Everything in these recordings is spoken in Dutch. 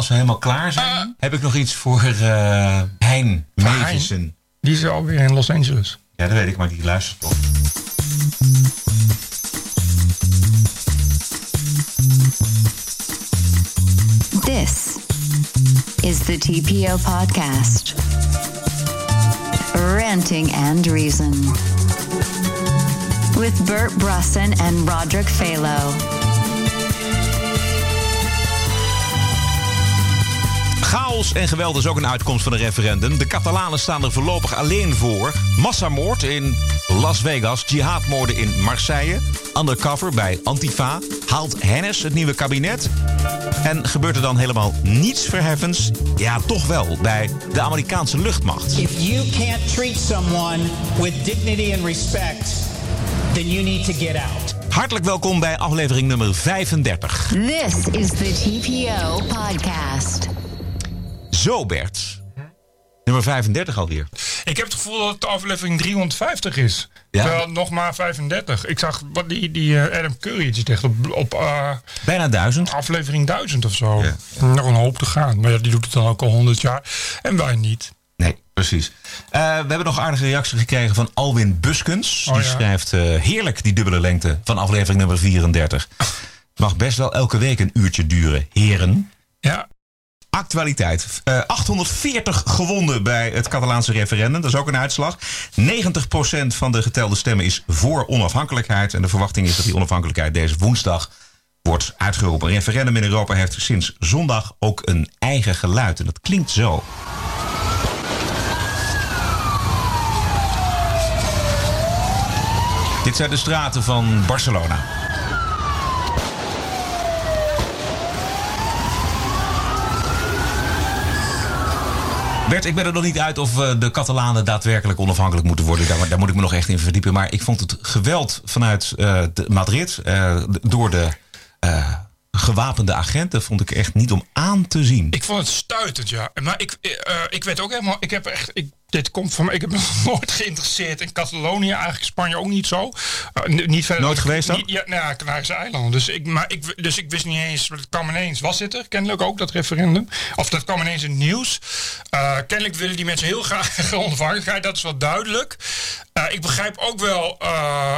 als we helemaal klaar zijn, heb ik nog iets voor uh, Hein Mevissen. Die is alweer in Los Angeles. Ja, dat weet ik, maar die luistert toch. This is the TPO podcast. Ranting and Reason. With Bert Brussen and Roderick Phalo. Chaos en geweld is ook een uitkomst van een referendum. De Catalanen staan er voorlopig alleen voor. Massamoord in Las Vegas, jihadmoorden in Marseille, undercover bij Antifa. Haalt Hennis het nieuwe kabinet? En gebeurt er dan helemaal niets verheffends? Ja, toch wel, bij de Amerikaanse luchtmacht. If you can't treat someone with dignity and respect, then you need to get out. Hartelijk welkom bij aflevering nummer 35. This is the TPO podcast. Zo, Bert. Nummer 35 alweer. Ik heb het gevoel dat het aflevering 350 is. Ja? Terwijl nog maar 35. Ik zag wat die, die uh, Adam Curry die zegt op, op uh, bijna 1000. Aflevering 1000 of zo. Ja. Nog een hoop te gaan. Maar ja, die doet het dan ook al 100 jaar. En wij niet. Nee, precies. Uh, we hebben nog aardige reactie gekregen van Alwin Buskens. Oh, die ja. schrijft heerlijk die dubbele lengte van aflevering nummer 34. Mag best wel elke week een uurtje duren, heren. Ja, Actualiteit. Uh, 840 gewonden bij het Catalaanse referendum. Dat is ook een uitslag. 90% van de getelde stemmen is voor onafhankelijkheid. En de verwachting is dat die onafhankelijkheid deze woensdag wordt uitgeroepen. Een referendum in Europa heeft sinds zondag ook een eigen geluid. En dat klinkt zo. Dit zijn de straten van Barcelona. Bert, ik ben er nog niet uit of uh, de Catalanen daadwerkelijk onafhankelijk moeten worden. Daar, daar, moet ik me nog echt in verdiepen. Maar ik vond het geweld vanuit uh, Madrid uh, door de gewapende agenten vond ik echt niet om aan te zien. Ik vond het stuitend, ja. Maar ik, ik weet ook helemaal, ik heb echt, ik dit komt van mij. Ik heb me nooit geïnteresseerd in Catalonië, eigenlijk Spanje ook niet zo. Uh, niet verder, nooit geweest dan? ja, nou ja, Canarische eilanden. Dus ik, maar ik, dus ik wist niet eens, het kwam ineens, was dit er kennelijk ook, dat referendum? Of dat kwam ineens in het nieuws. Uh, kennelijk willen die mensen heel graag onafhankelijkheid, dat is wel duidelijk. Uh, ik begrijp ook wel,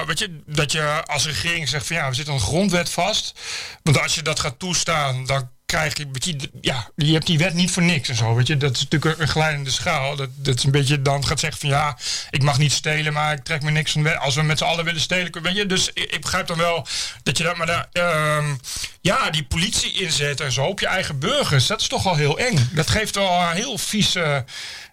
weet je, dat je als regering zegt van ja, we zitten een grondwet vast. Want als je dat gaat toestaan, dan krijg je, je, ja, je hebt die wet niet voor niks en zo, weet je. Dat is natuurlijk een, glijdende schaal. Dat, dat is een beetje, dan gaat zeggen van ja, ik mag niet stelen, maar ik trek me niks wet. Als we met z'n allen willen stelen, weet je. Dus ik, begrijp dan wel dat je dat, maar daar, uh, ja, die politie inzet en zo op je eigen burgers, dat is toch wel heel eng. Dat geeft wel een heel vies...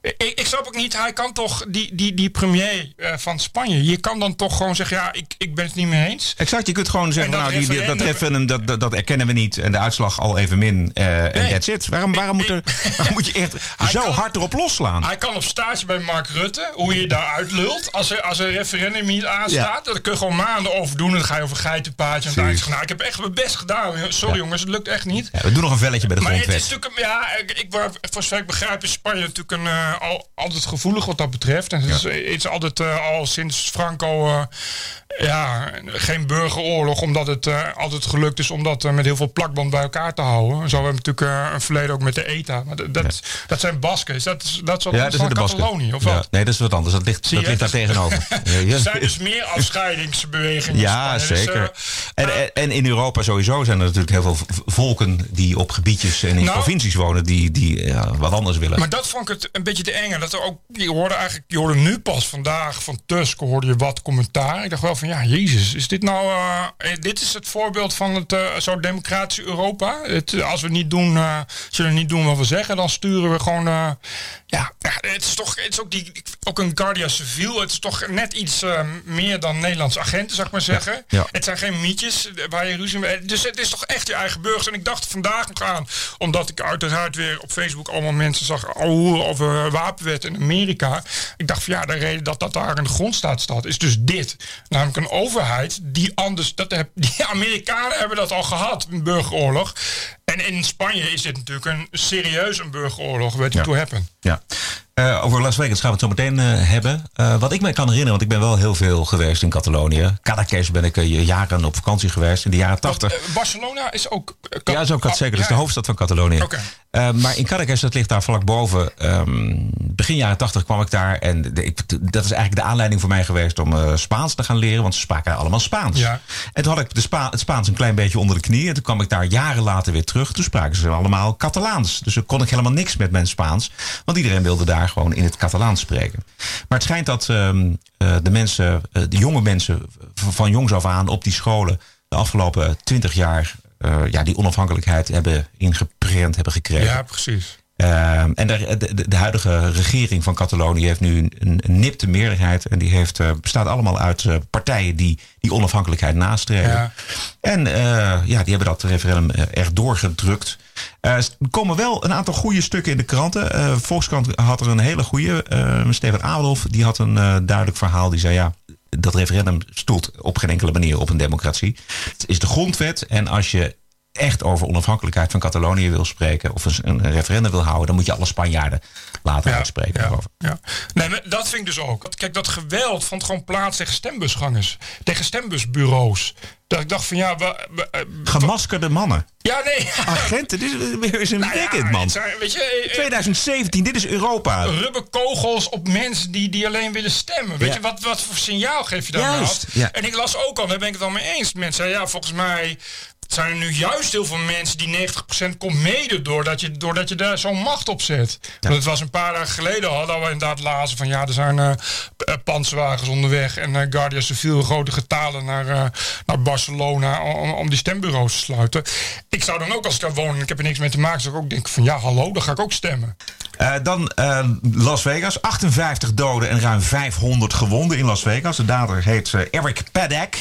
ik, ik snap ook niet, hij kan toch, die, die, die premier uh, van Spanje, je kan dan toch gewoon zeggen, ja, ik, ik ben het niet mee eens. Exact, je kunt gewoon zeggen, nou, die, die, dat referendum, dat, dat, dat, erkennen we niet en de uitslag al even min uh, en nee. that's it. Waarom, waarom, moet, er, waarom moet je echt zo kan, hard erop losslaan? Hij kan op stage bij Mark Rutte, hoe je daar uitlult, als er, als er een referendum niet aanstaat, ja. dan kun je gewoon maanden over doen en dan ga je over geitenpaadje en dan zeg nou, ik heb echt mijn best gedaan. Sorry ja. jongens, het lukt echt niet. Ja, we doen nog een velletje bij de maar grondwet. Het is natuurlijk, ja, ik, ik, voor zover ik begrijp is Spanje natuurlijk een... Uh, al, altijd gevoelig wat dat betreft. En het, is, altijd uh, al sinds Franco uh, ja, geen burgeroorlog, omdat het uh, altijd gelukt is om dat met heel veel plakband bij elkaar te houden. Zo hebben we natuurlijk een verleden ook met de ETA. Maar dat, dat, ja. dat zijn Basken. Dat is dat, dat, ja, dat is Catalonië, of wat? Nee, dat is wat anders. Dat ligt, dat ligt daar tegenover. er zijn dus meer afscheidingsbewegingen. Ja, dus, zeker. En, en in Europa sowieso zijn er natuurlijk heel veel volken die op gebiedjes en in nou, provincies wonen die, die wat anders willen. Maar dat vond ik het een beetje te eng. Dat er ook je hoorde eigenlijk, je hoorde nu pas vandaag van Tusk hoorde je wat commentaar. Ik dacht wel van ja, Jezus, is dit nou, uh, dit is het voorbeeld van het uh, zo democratische Europa. Het, als we niet doen, uh, zullen niet doen wat we zeggen, dan sturen we gewoon, ja, ja, het is toch, het is ook die, ook een Guardia Civil. Het is toch net iets meer dan Nederlandse agenten, zeg maar zeggen. Ja, ja. Het zijn geen mietjes waar je ruzie mee. Dus het is toch echt je eigen burgers. En ik dacht vandaag nog aan, omdat ik uiteraard weer op Facebook allemaal mensen zag oh, over wapenwet en Amerika. Ik dacht van ja, de reden dat dat daar in de grondstaat staat, is dus dit. Namelijk een overheid die anders. Dat heb, die Amerikanen hebben dat al gehad, een burgeroorlog. En in Spanje is dit natuurlijk een serieus een burgeroorlog. Weet je, ja. to happen. Ja. Uh, over Las Vegas gaan we het zo meteen uh, hebben. Uh, wat ik me kan herinneren, want ik ben wel heel veel geweest in Catalonië. Cadaqués ben ik jaren op vakantie geweest in de jaren tachtig. Barcelona is ook... ja, is ook zeker. Dat is de hoofdstad van Catalonië. Okay. Uh, maar in Caracas, dat ligt daar vlak boven. Um, begin jaren tachtig kwam ik daar. En de, ik, dat is eigenlijk de aanleiding voor mij geweest om uh, Spaans te gaan leren. Want ze spraken allemaal Spaans. Ja. En toen had ik de Spa het Spaans een klein beetje onder de knie. En toen kwam ik daar jaren later weer terug. Toen spraken ze allemaal Catalaans. Dus dan kon ik helemaal niks met mijn Spaans. Want iedereen wilde daar gewoon in het Catalaans spreken. Maar het schijnt dat um, uh, de mensen, de jonge mensen van jongs af aan op die scholen de afgelopen twintig jaar ja, die onafhankelijkheid hebben ingeprent hebben gekregen. Ja, precies. Uh, en de, de, de, huidige regering van Catalonië heeft nu een, een nipte meerderheid. En die heeft, uh, bestaat allemaal uit uh, partijen die die onafhankelijkheid nastreven. Ja. En ja, die hebben dat referendum erg doorgedrukt. er komen wel een aantal goede stukken in de kranten. Volkskrant had er een hele goede. Steven Adolf die had een duidelijk verhaal. Die zei ja, dat referendum stoelt op geen enkele manier op een democratie. Het is de grondwet en als je echt over onafhankelijkheid van Catalonië wil spreken of een, een referendum wil houden, dan moet je alle Spanjaarden laten ja, uitspreken. Ja, ja. Nee, maar dat vind ik dus ook. Kijk, dat geweld vond gewoon plaats tegen stembusgangers, tegen stembusbureaus. Dat ik dacht van ja, we, we, Gemaskerde mannen. Ja, nee. Agenten, dit is weer eens een Nou ja, weekend, man. zijn, weet je, eh, 2017, dit is Europa. rubberkogels op mensen die, die alleen willen stemmen. Weet Ja. je, wat, wat voor signaal geef je dan Juist, af? ja. En ik las ook al, daar ben ik het wel mee eens. Mensen ja, volgens mij zijn er nu juist heel veel mensen die 90% komt mede doordat je, doordat je daar zo'n macht op zet. Want het was een paar dagen geleden dat we inderdaad lazen van ja, er zijn panzerwagens onderweg en eh Guardia Civil grote getalen naar, naar Barcelona om, om die stembureaus te sluiten. Ik zou dan ook als ik daar woon en ik heb er niks mee te maken, zou ik ook denken van ja, hallo, dan ga ik ook stemmen. Dan Las Vegas. 58 doden en ruim 500 gewonden in Las Vegas. De dader heet Eric Paddock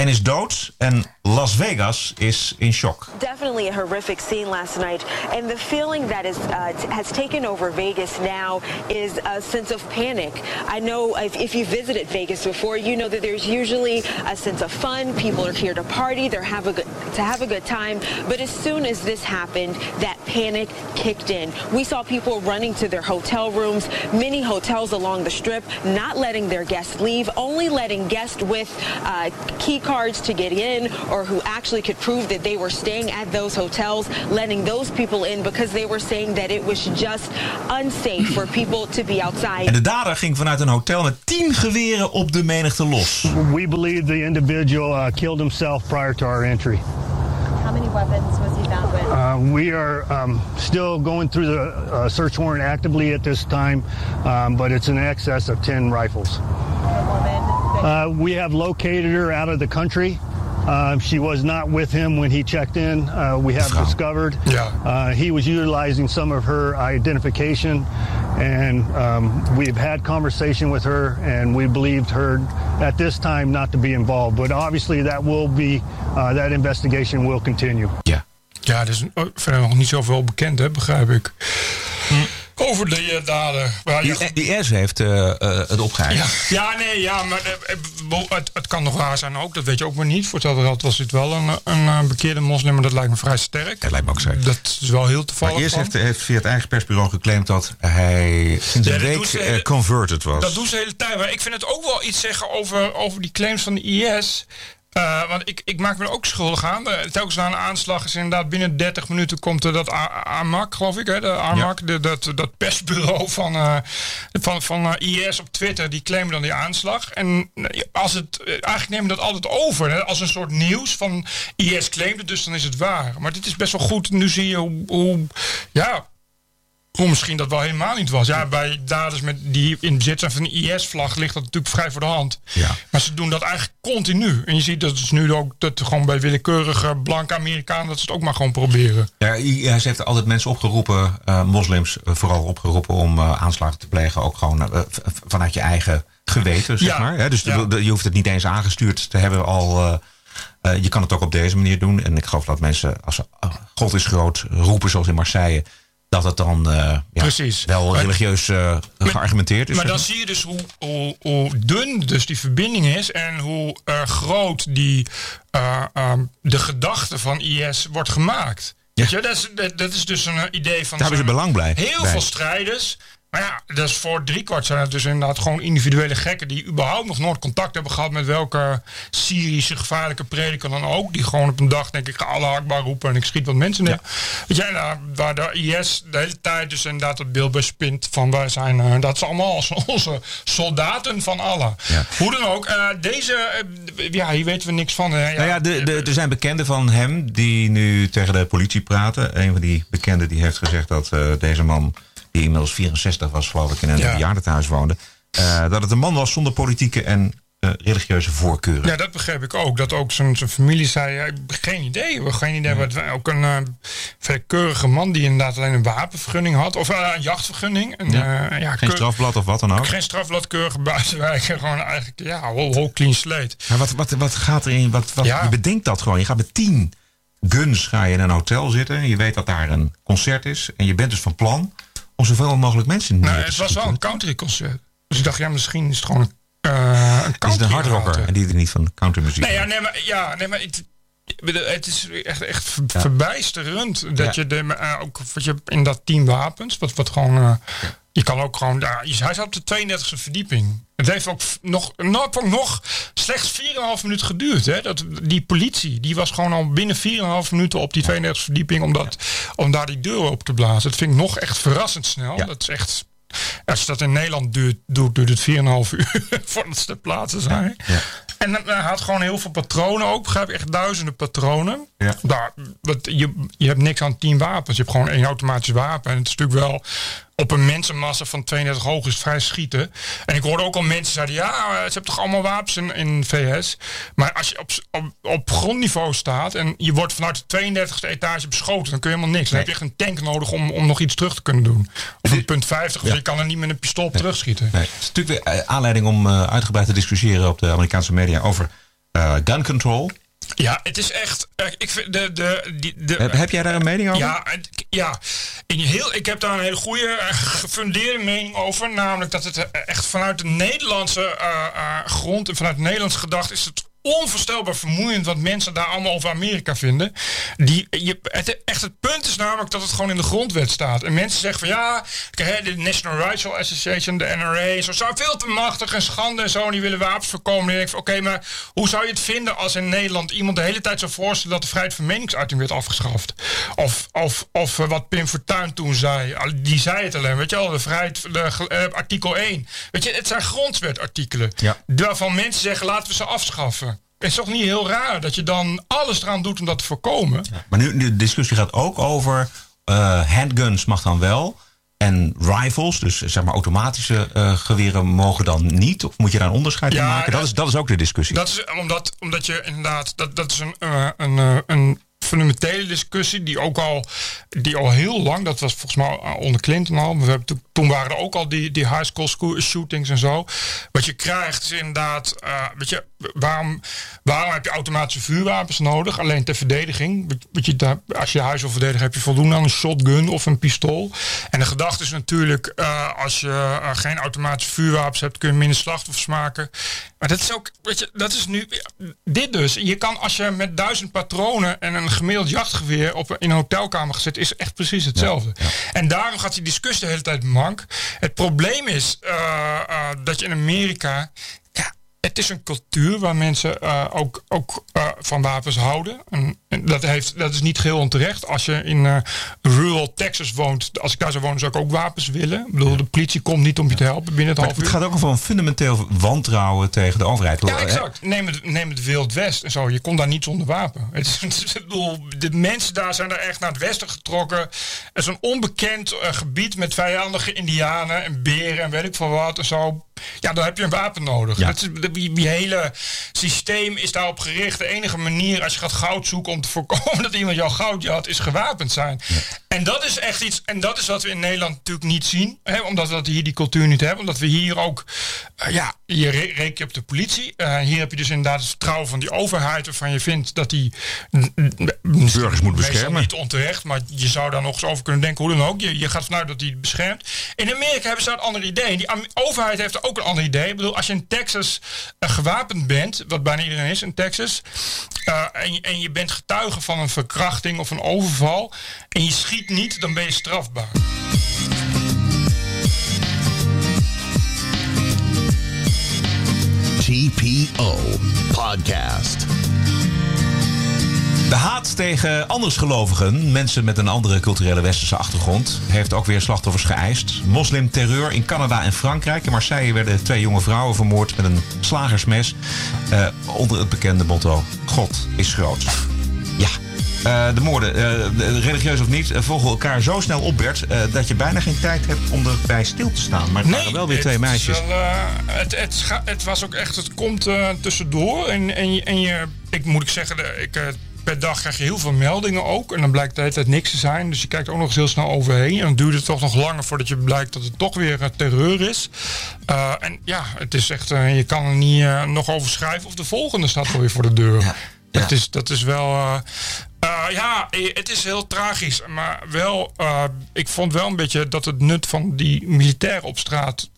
en is dood. En Las Vegas is in shock. Definitely a horrific scene last night, and the feeling that is uh, has taken over Vegas now is a sense of panic. I know if, if you visited Vegas before, you know that there's usually a sense of fun. People are here to party, they're have a good to have a good time. But as soon as this happened, that panic kicked in. We saw people running to their hotel rooms, many hotels along the strip, not letting their guests leave, only letting guests with uh, key cards to get in or who actually could prove that they were staying at those hotels, letting those people in because they were saying that it was just unsafe for people to be En outside. de dader ging vanuit een hotel met 10 geweren op de menigte los. We believe the individual uh, killed himself prior to our entry. How many weapons was he found with? Uh, we are um, still going through the uh, search warrant actively at this time, um, but it's in excess of 10 rifles. The woman. that- Uh, we have located her out of the country. Uh, she was not with him when he checked in. Uh, we have Vrouw. discovered Yeah. uh, he was utilizing some of her identification, and um, we've had conversation with her, and we believed her at this time not to be involved. But obviously, that will be uh, that investigation will continue. Ja. Ja, er is oh, verder nog niet zoveel bekend, hè, begrijp ik. Over de eh, dader. Maar ja, Die, die IS heeft eh, eh, het opgeëist. ja, ja, nee, ja, maar het, het kan nog waar zijn ook. Dat weet je ook maar niet. Voor hetzelfde geld was dit wel een, een, bekeerde moslim, maar dat lijkt me vrij sterk. Dat lijkt me ook zeker. Dat is wel heel toevallig. Maar eerst heeft, heeft via het eigen persbureau geclaimd dat hij sinds Ja, een week converted was. Dat doen ze de hele tijd. Maar ik vind het ook wel iets zeggen over, over die claims van de IS. Eh, want ik, ik maak me er ook schuldig aan. Eh, telkens na een aanslag is inderdaad binnen 30 minuten komt er dat AMAC, geloof ik. Hè, de AMAC, de, dat, dat persbureau van, eh, van, van IS op Twitter. Die claimen dan die aanslag. En als het, eigenlijk nemen we dat altijd over. Hè, als een soort nieuws van IS claimt het, dus dan is het waar. Maar dit is best wel goed. Nu zie je hoe, hoe ja, hoe misschien dat wel helemaal niet was. Ja, bij daders met die in bezit zijn van een IS-vlag ligt dat natuurlijk vrij voor de hand. Ja. Maar ze doen dat eigenlijk continu. En je ziet dat het nu ook dat gewoon bij willekeurige blanke Amerikanen dat ze het ook maar gewoon proberen. Ja, IS heeft altijd mensen opgeroepen, eh, moslims eh, vooral opgeroepen om eh, aanslagen te plegen. Ook gewoon vanuit je eigen geweten, zeg Ja, maar. Hè? Dus de- ja. de- je hoeft het niet eens aangestuurd te hebben al. je kan het ook op deze manier doen. En ik geloof dat mensen, als ze eh, God is groot roepen, zoals in Marseille, dat het dan eh, ja, Precies. wel religieus eh, geargumenteerd is. Maar dan zie je dus hoe, hoe, hoe dun dus die verbinding is en hoe eh, groot die, eh, ehm, de gedachte van IS wordt gemaakt. Ja. Weet je, dat, is, dat, dat is dus een idee van... Daar hebben ze belang bij- Heel bij. veel strijders Maar ja, dus voor driekwart zijn het dus inderdaad gewoon individuele gekken die überhaupt nog nooit contact hebben gehad met welke Syrische gevaarlijke prediker dan ook. Die gewoon op een dag denk ik Allah Akbar roepen en ik schiet wat mensen neer. Weet je, nou, waar de IS de hele tijd dus inderdaad het beeld bij spint van wij zijn, eh, dat is allemaal onze, soldaten van Allah. Ja. Hoe dan ook, eh, deze, eh, ja, hier weten we niks van. hè. Nou ja, de, de, er zijn bekenden van hem die nu tegen de politie praten. Een van die bekenden die heeft gezegd dat deze man, die inmiddels 64 was, geloof ik, in een Ja. bejaardentehuis woonde, eh, dat het een man was zonder politieke en eh, religieuze voorkeuren. Ja, dat begreep ik ook. Dat ook zijn, familie zei, ja, geen idee. We hebben geen idee. Wat, ook een eh, vrij keurige man die inderdaad alleen een wapenvergunning had. Of een jachtvergunning. Ja. ja, Geen strafblad of wat dan ook. Geen strafblad, keurige buitenwijken. Gewoon eigenlijk, ja, whole, whole clean slate. Maar wat, wat, wat gaat er in? Wat, wat, Ja. Je bedenkt dat gewoon. Je gaat met tien guns ga je in een hotel zitten. Je weet dat daar een concert is. En je bent dus van plan om zoveel mogelijk mensen Nou, het was wel een countryconcert. Dus ik dacht, ja, misschien is het gewoon een, eh een is country een hardrocker en die er niet van countrymuziek. Nee, ja, nee, maar, ja, nee, maar het, is echt, echt ver- verbijsterend dat Ja. je de, eh, ook wat je in dat team wapens, wat, wat gewoon, eh, je kan ook gewoon daar, hij zat op de 32e verdieping. Het heeft ook nog, nog, nog slechts 4,5 minuten geduurd. Hè? Dat, die politie, die was gewoon al binnen 4,5 minuten op die 32e verdieping om, dat, om daar die deur op te blazen. Dat vind ik nog echt verrassend snel. Ja. Dat is echt, als je dat in Nederland duurt, doet, duurt het 4,5 uur voordat ze ter plaatse zijn. Ja. En dan- hij had gewoon heel veel patronen ook. Begrijp echt duizenden patronen. Ja. Daar, wat, je, je hebt niks aan tien wapens. Je hebt gewoon één automatisch wapen. En het is natuurlijk wel op een mensenmassa van 32 hoog is vrij schieten. En ik hoorde ook al mensen zeiden, ja, eh, ze hebben toch allemaal wapens in, in VS. Maar als je op, op, op grondniveau staat en je wordt vanuit de 32e etage beschoten, dan kun je helemaal niks. Dan Nee. heb je echt een tank nodig om, om nog iets terug te kunnen doen. Of een punt 50, Ja. of je kan er niet met een pistool op terugschieten. Nee, het is natuurlijk weer eh, aanleiding om eh, uitgebreid te discussiëren op de Amerikaanse media over gun control. Ja, het is echt. eh, Ik vind de, de, die, de, Heb, heb jij daar een mening over? Ja, ja in heel, ik heb daar een hele goede, eh, gefundeerde mening over. Namelijk dat het eh, echt vanuit de Nederlandse grond en vanuit Nederlands gedacht is het onvoorstelbaar vermoeiend wat mensen daar allemaal over Amerika vinden. Die, je, het, echt het punt is namelijk dat het gewoon in de grondwet staat. En mensen zeggen van ja, de National Rifle Association, de NRA, zo zijn veel te machtig en schande en zo. En die willen wapens voorkomen. En dan denk ik van oké, maar hoe zou je het vinden als in Nederland iemand de hele tijd zou voorstellen dat de vrijheid van meningsuiting werd afgeschaft? Of, of, of eh, wat Pim Fortuyn toen zei. Die zei het alleen, weet je wel, de vrijheid, de, eh, artikel 1. Weet je, het zijn grondwetartikelen. Ja. Waarvan mensen zeggen laten we ze afschaffen. Het is toch niet heel raar dat je dan alles eraan doet om dat te voorkomen? Maar nu, de discussie gaat ook over eh, handguns mag dan wel. En rifles, dus zeg maar automatische eh, geweren, mogen dan niet. Of moet je daar een onderscheid in Ja, maken? Dat is, dat is ook de discussie. Dat is omdat, omdat je inderdaad, dat, dat is een, eh, een, een fundamentele discussie die ook al, die al heel lang, dat was volgens mij al onder Clinton al, maar we hebben toen, toen waren er ook al die, die high school shootings en zo. Wat je krijgt is inderdaad, eh, weet je, waarom, waarom heb je automatische vuurwapens nodig? Alleen ter verdediging. Weet- je, daar, als je huis wil verdedigen, heb je voldoende aan een shotgun of een pistool. En de gedachte is natuurlijk, eh, als je eh, geen automatische vuurwapens hebt, kun je minder slachtoffers maken. Maar dat is ook, weet je, dat is nu dit dus. Je kan als je met duizend patronen en een gemiddeld jachtgeweer op, in een hotelkamer gezet, is echt precies hetzelfde. En daarom gaat die discussie de hele tijd Het probleem is eh, eh, dat je in Amerika. Het is een cultuur waar mensen eh, ook, ook eh, van wapens houden. En, en dat, heeft, dat is niet geheel onterecht. Als je in eh, rural Texas woont, als ik daar zou wonen, zou ik ook wapens willen. Ik bedoel, de politie komt niet om je te helpen binnen het Maar half het uur. gaat ook over een fundamenteel wantrouwen tegen de overheid. Ja, exact. Neem het, neem het Wild West en zo. Je komt daar niet zonder wapen. Het het ik bedoel, de mensen daar zijn er echt naar het westen getrokken. Het is een onbekend gebied met vijandige indianen en beren en weet ik veel wat en zo. Ja, dan heb je een wapen nodig. Ja. Dat is, die, die- die hele systeem is daarop gericht. De enige manier als je gaat goud zoeken om te voorkomen dat iemand jouw goud had, is gewapend zijn. En dat is echt iets, en dat is wat we in Nederland natuurlijk niet zien. Hè, omdat we hier die cultuur niet hebben. Omdat we hier ook, eh, ja, hier re- reken je op de politie. Eh, hier heb je dus inderdaad het vertrouwen van die overheid. Waarvan je vindt dat die Burgers moet beschermen. niet onterecht, maar je zou daar nog eens over kunnen denken. Hoe dan ook. Je, je gaat vanuit dat die het beschermt. In Amerika hebben ze daar een ander idee. Die overheid heeft er ook een ander idee. Ik bedoel, als je in Texas eh, gewapend bent, wat bijna iedereen is in Texas. en, je, en je bent getuige van een verkrachting of een overval. En je schiet niet, dan ben je strafbaar. TPO Podcast. De haat tegen andersgelovigen, mensen met een andere culturele westerse achtergrond, heeft ook weer slachtoffers geëist. Moslimterreur in Canada en Frankrijk. In Marseille werden twee jonge vrouwen vermoord met een slagersmes. Eh, onder het bekende motto: God is groot. Ja, eh, de moorden, eh, religieus of niet, eh, volgen elkaar zo snel op, Bert, dat je bijna geen tijd hebt om erbij stil te staan. Maar het waren wel weer twee meisjes. wel, het, het, het was ook echt, het komt tussendoor. En, en, je- en je, ik moet ik zeggen, ik, per dag krijg je heel veel meldingen ook. En dan blijkt de hele tijd niks te zijn. Dus je kijkt ook nog eens heel snel overheen. En dan duurt het toch nog langer voordat je blijkt dat het toch weer terreur is. En ja, het is echt, je kan er niet nog over schrijven. Of de volgende staat alweer voor de deur. Dat, is, dat is wel. Eh, ja, eh, het is heel tragisch. Maar wel, eh, ik vond wel een beetje dat het nut van die militair op straat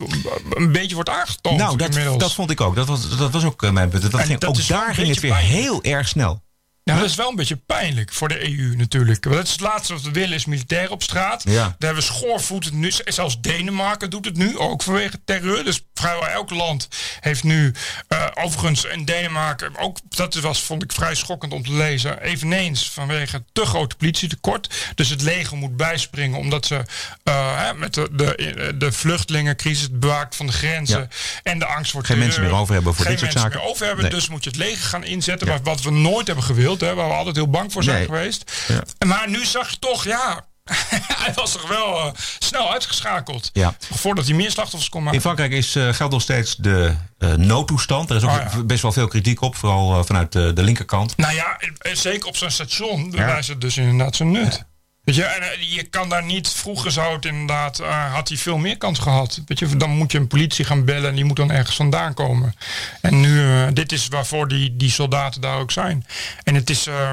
een beetje wordt aangetoond. Nou, dat, inmiddels. dat vond ik ook. Dat was, dat was ook eh, mijn punt. Dat En ging, dat ook daar ging het weer heel erg snel. Ja, dat is wel een beetje pijnlijk voor de EU natuurlijk. Want dat is het laatste wat we willen, is militair op straat. Ja. Daar hebben we schoorvoetend nu. Zelfs Denemarken doet het nu, ook vanwege terreur. Dus vrijwel elk land heeft nu... eh, overigens in Denemarken, ook, dat was, vond ik vrij schokkend om te lezen... eveneens vanwege te grote politietekort. Dus het leger moet bijspringen omdat ze eh, hè, met de, de, de vluchtelingencrisis... het bewaakt van de grenzen Ja. en de angst voor Geen mensen meer over hebben voor dit soort mensen zaken. meer over hebben, Nee. dus moet je het leger gaan inzetten. Ja. Wat we nooit hebben gewild, hè, waar we altijd heel bang voor zijn Nee. geweest. Ja. Maar nu zag je toch, ja, hij was toch wel eh, snel uitgeschakeld. Ja. Voordat hij meer slachtoffers kon In maken. Frankrijk is, eh, geldt nog steeds de eh, noodtoestand. Er is ook Oh, ja. best wel veel kritiek op, vooral vanuit de, de linkerkant. Nou ja, zeker op zo'n station bewijst het dus inderdaad zijn nut. Weet je, en eh, je kan daar niet, vroeger zou het inderdaad, eh, had hij veel meer kans gehad. Weet je, dan moet je een politie gaan bellen en die moet dan ergens vandaan komen. En nu, eh, dit is waarvoor die, die soldaten daar ook zijn. En het is, eh,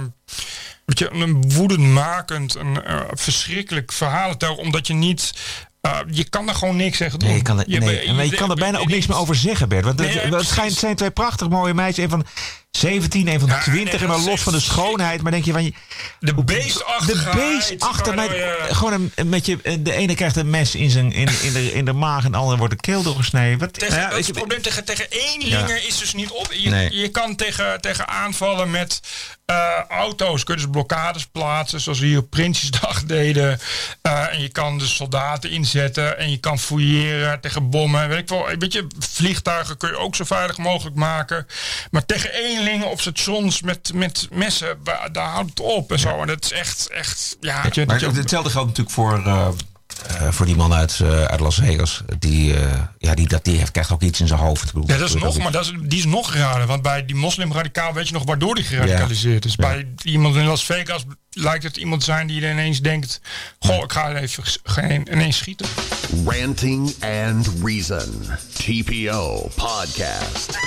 weet je, een woedendmakend, een verschrikkelijk verhalentel, omdat je niet, je kan er gewoon niks tegen doen. Nee, je kan er, nee, je- kan er bijna ook niks meer over zeggen, Bert. Want Nee, het, ja, schijnt, zijn twee prachtig mooie meisjes. Van 17, een van Ja, 20. nee, en maar los van de schoonheid. Maar denk je van... je- De De beestachtigheid. beest achter mij. Gewoon een, met je, de ene krijgt een mes in, zijn, in, in, de, in de maag en de andere wordt de keel doorgesneden. Wat, Tegen, nou ja, het probleem tegen, tegen eenlinger is dus niet op. Je, Nee. je kan tegen, tegen aanvallen met eh, auto's. Kun je dus blokkades plaatsen, zoals we hier op Prinsjesdag deden. Eh, en je kan dus soldaten inzetten. En je kan fouilleren tegen bommen. Weet ik wel. Weet je, vliegtuigen kun je ook zo veilig mogelijk maken. Maar tegen eenlingen op stations met, met messen, daar houdt het op en zo. En dat is echt, echt ja. dat je- Maar dat je- hetzelfde geldt natuurlijk voor, eh, eh, voor die man uit, eh, uit Las Vegas. Die, eh, ja, die, dat, die heeft, krijgt ook iets in zijn hoofd. Bedoel, Ja, dat is nog, maar dat is, die is nog raar. Want bij die moslimradicaal weet je nog waardoor die geradicaliseerd is. Bij iemand in Las Vegas lijkt het iemand te zijn die er ineens denkt... Goh, ik ga even geen, ineens schieten. Ranting and Reason. TPO Podcast.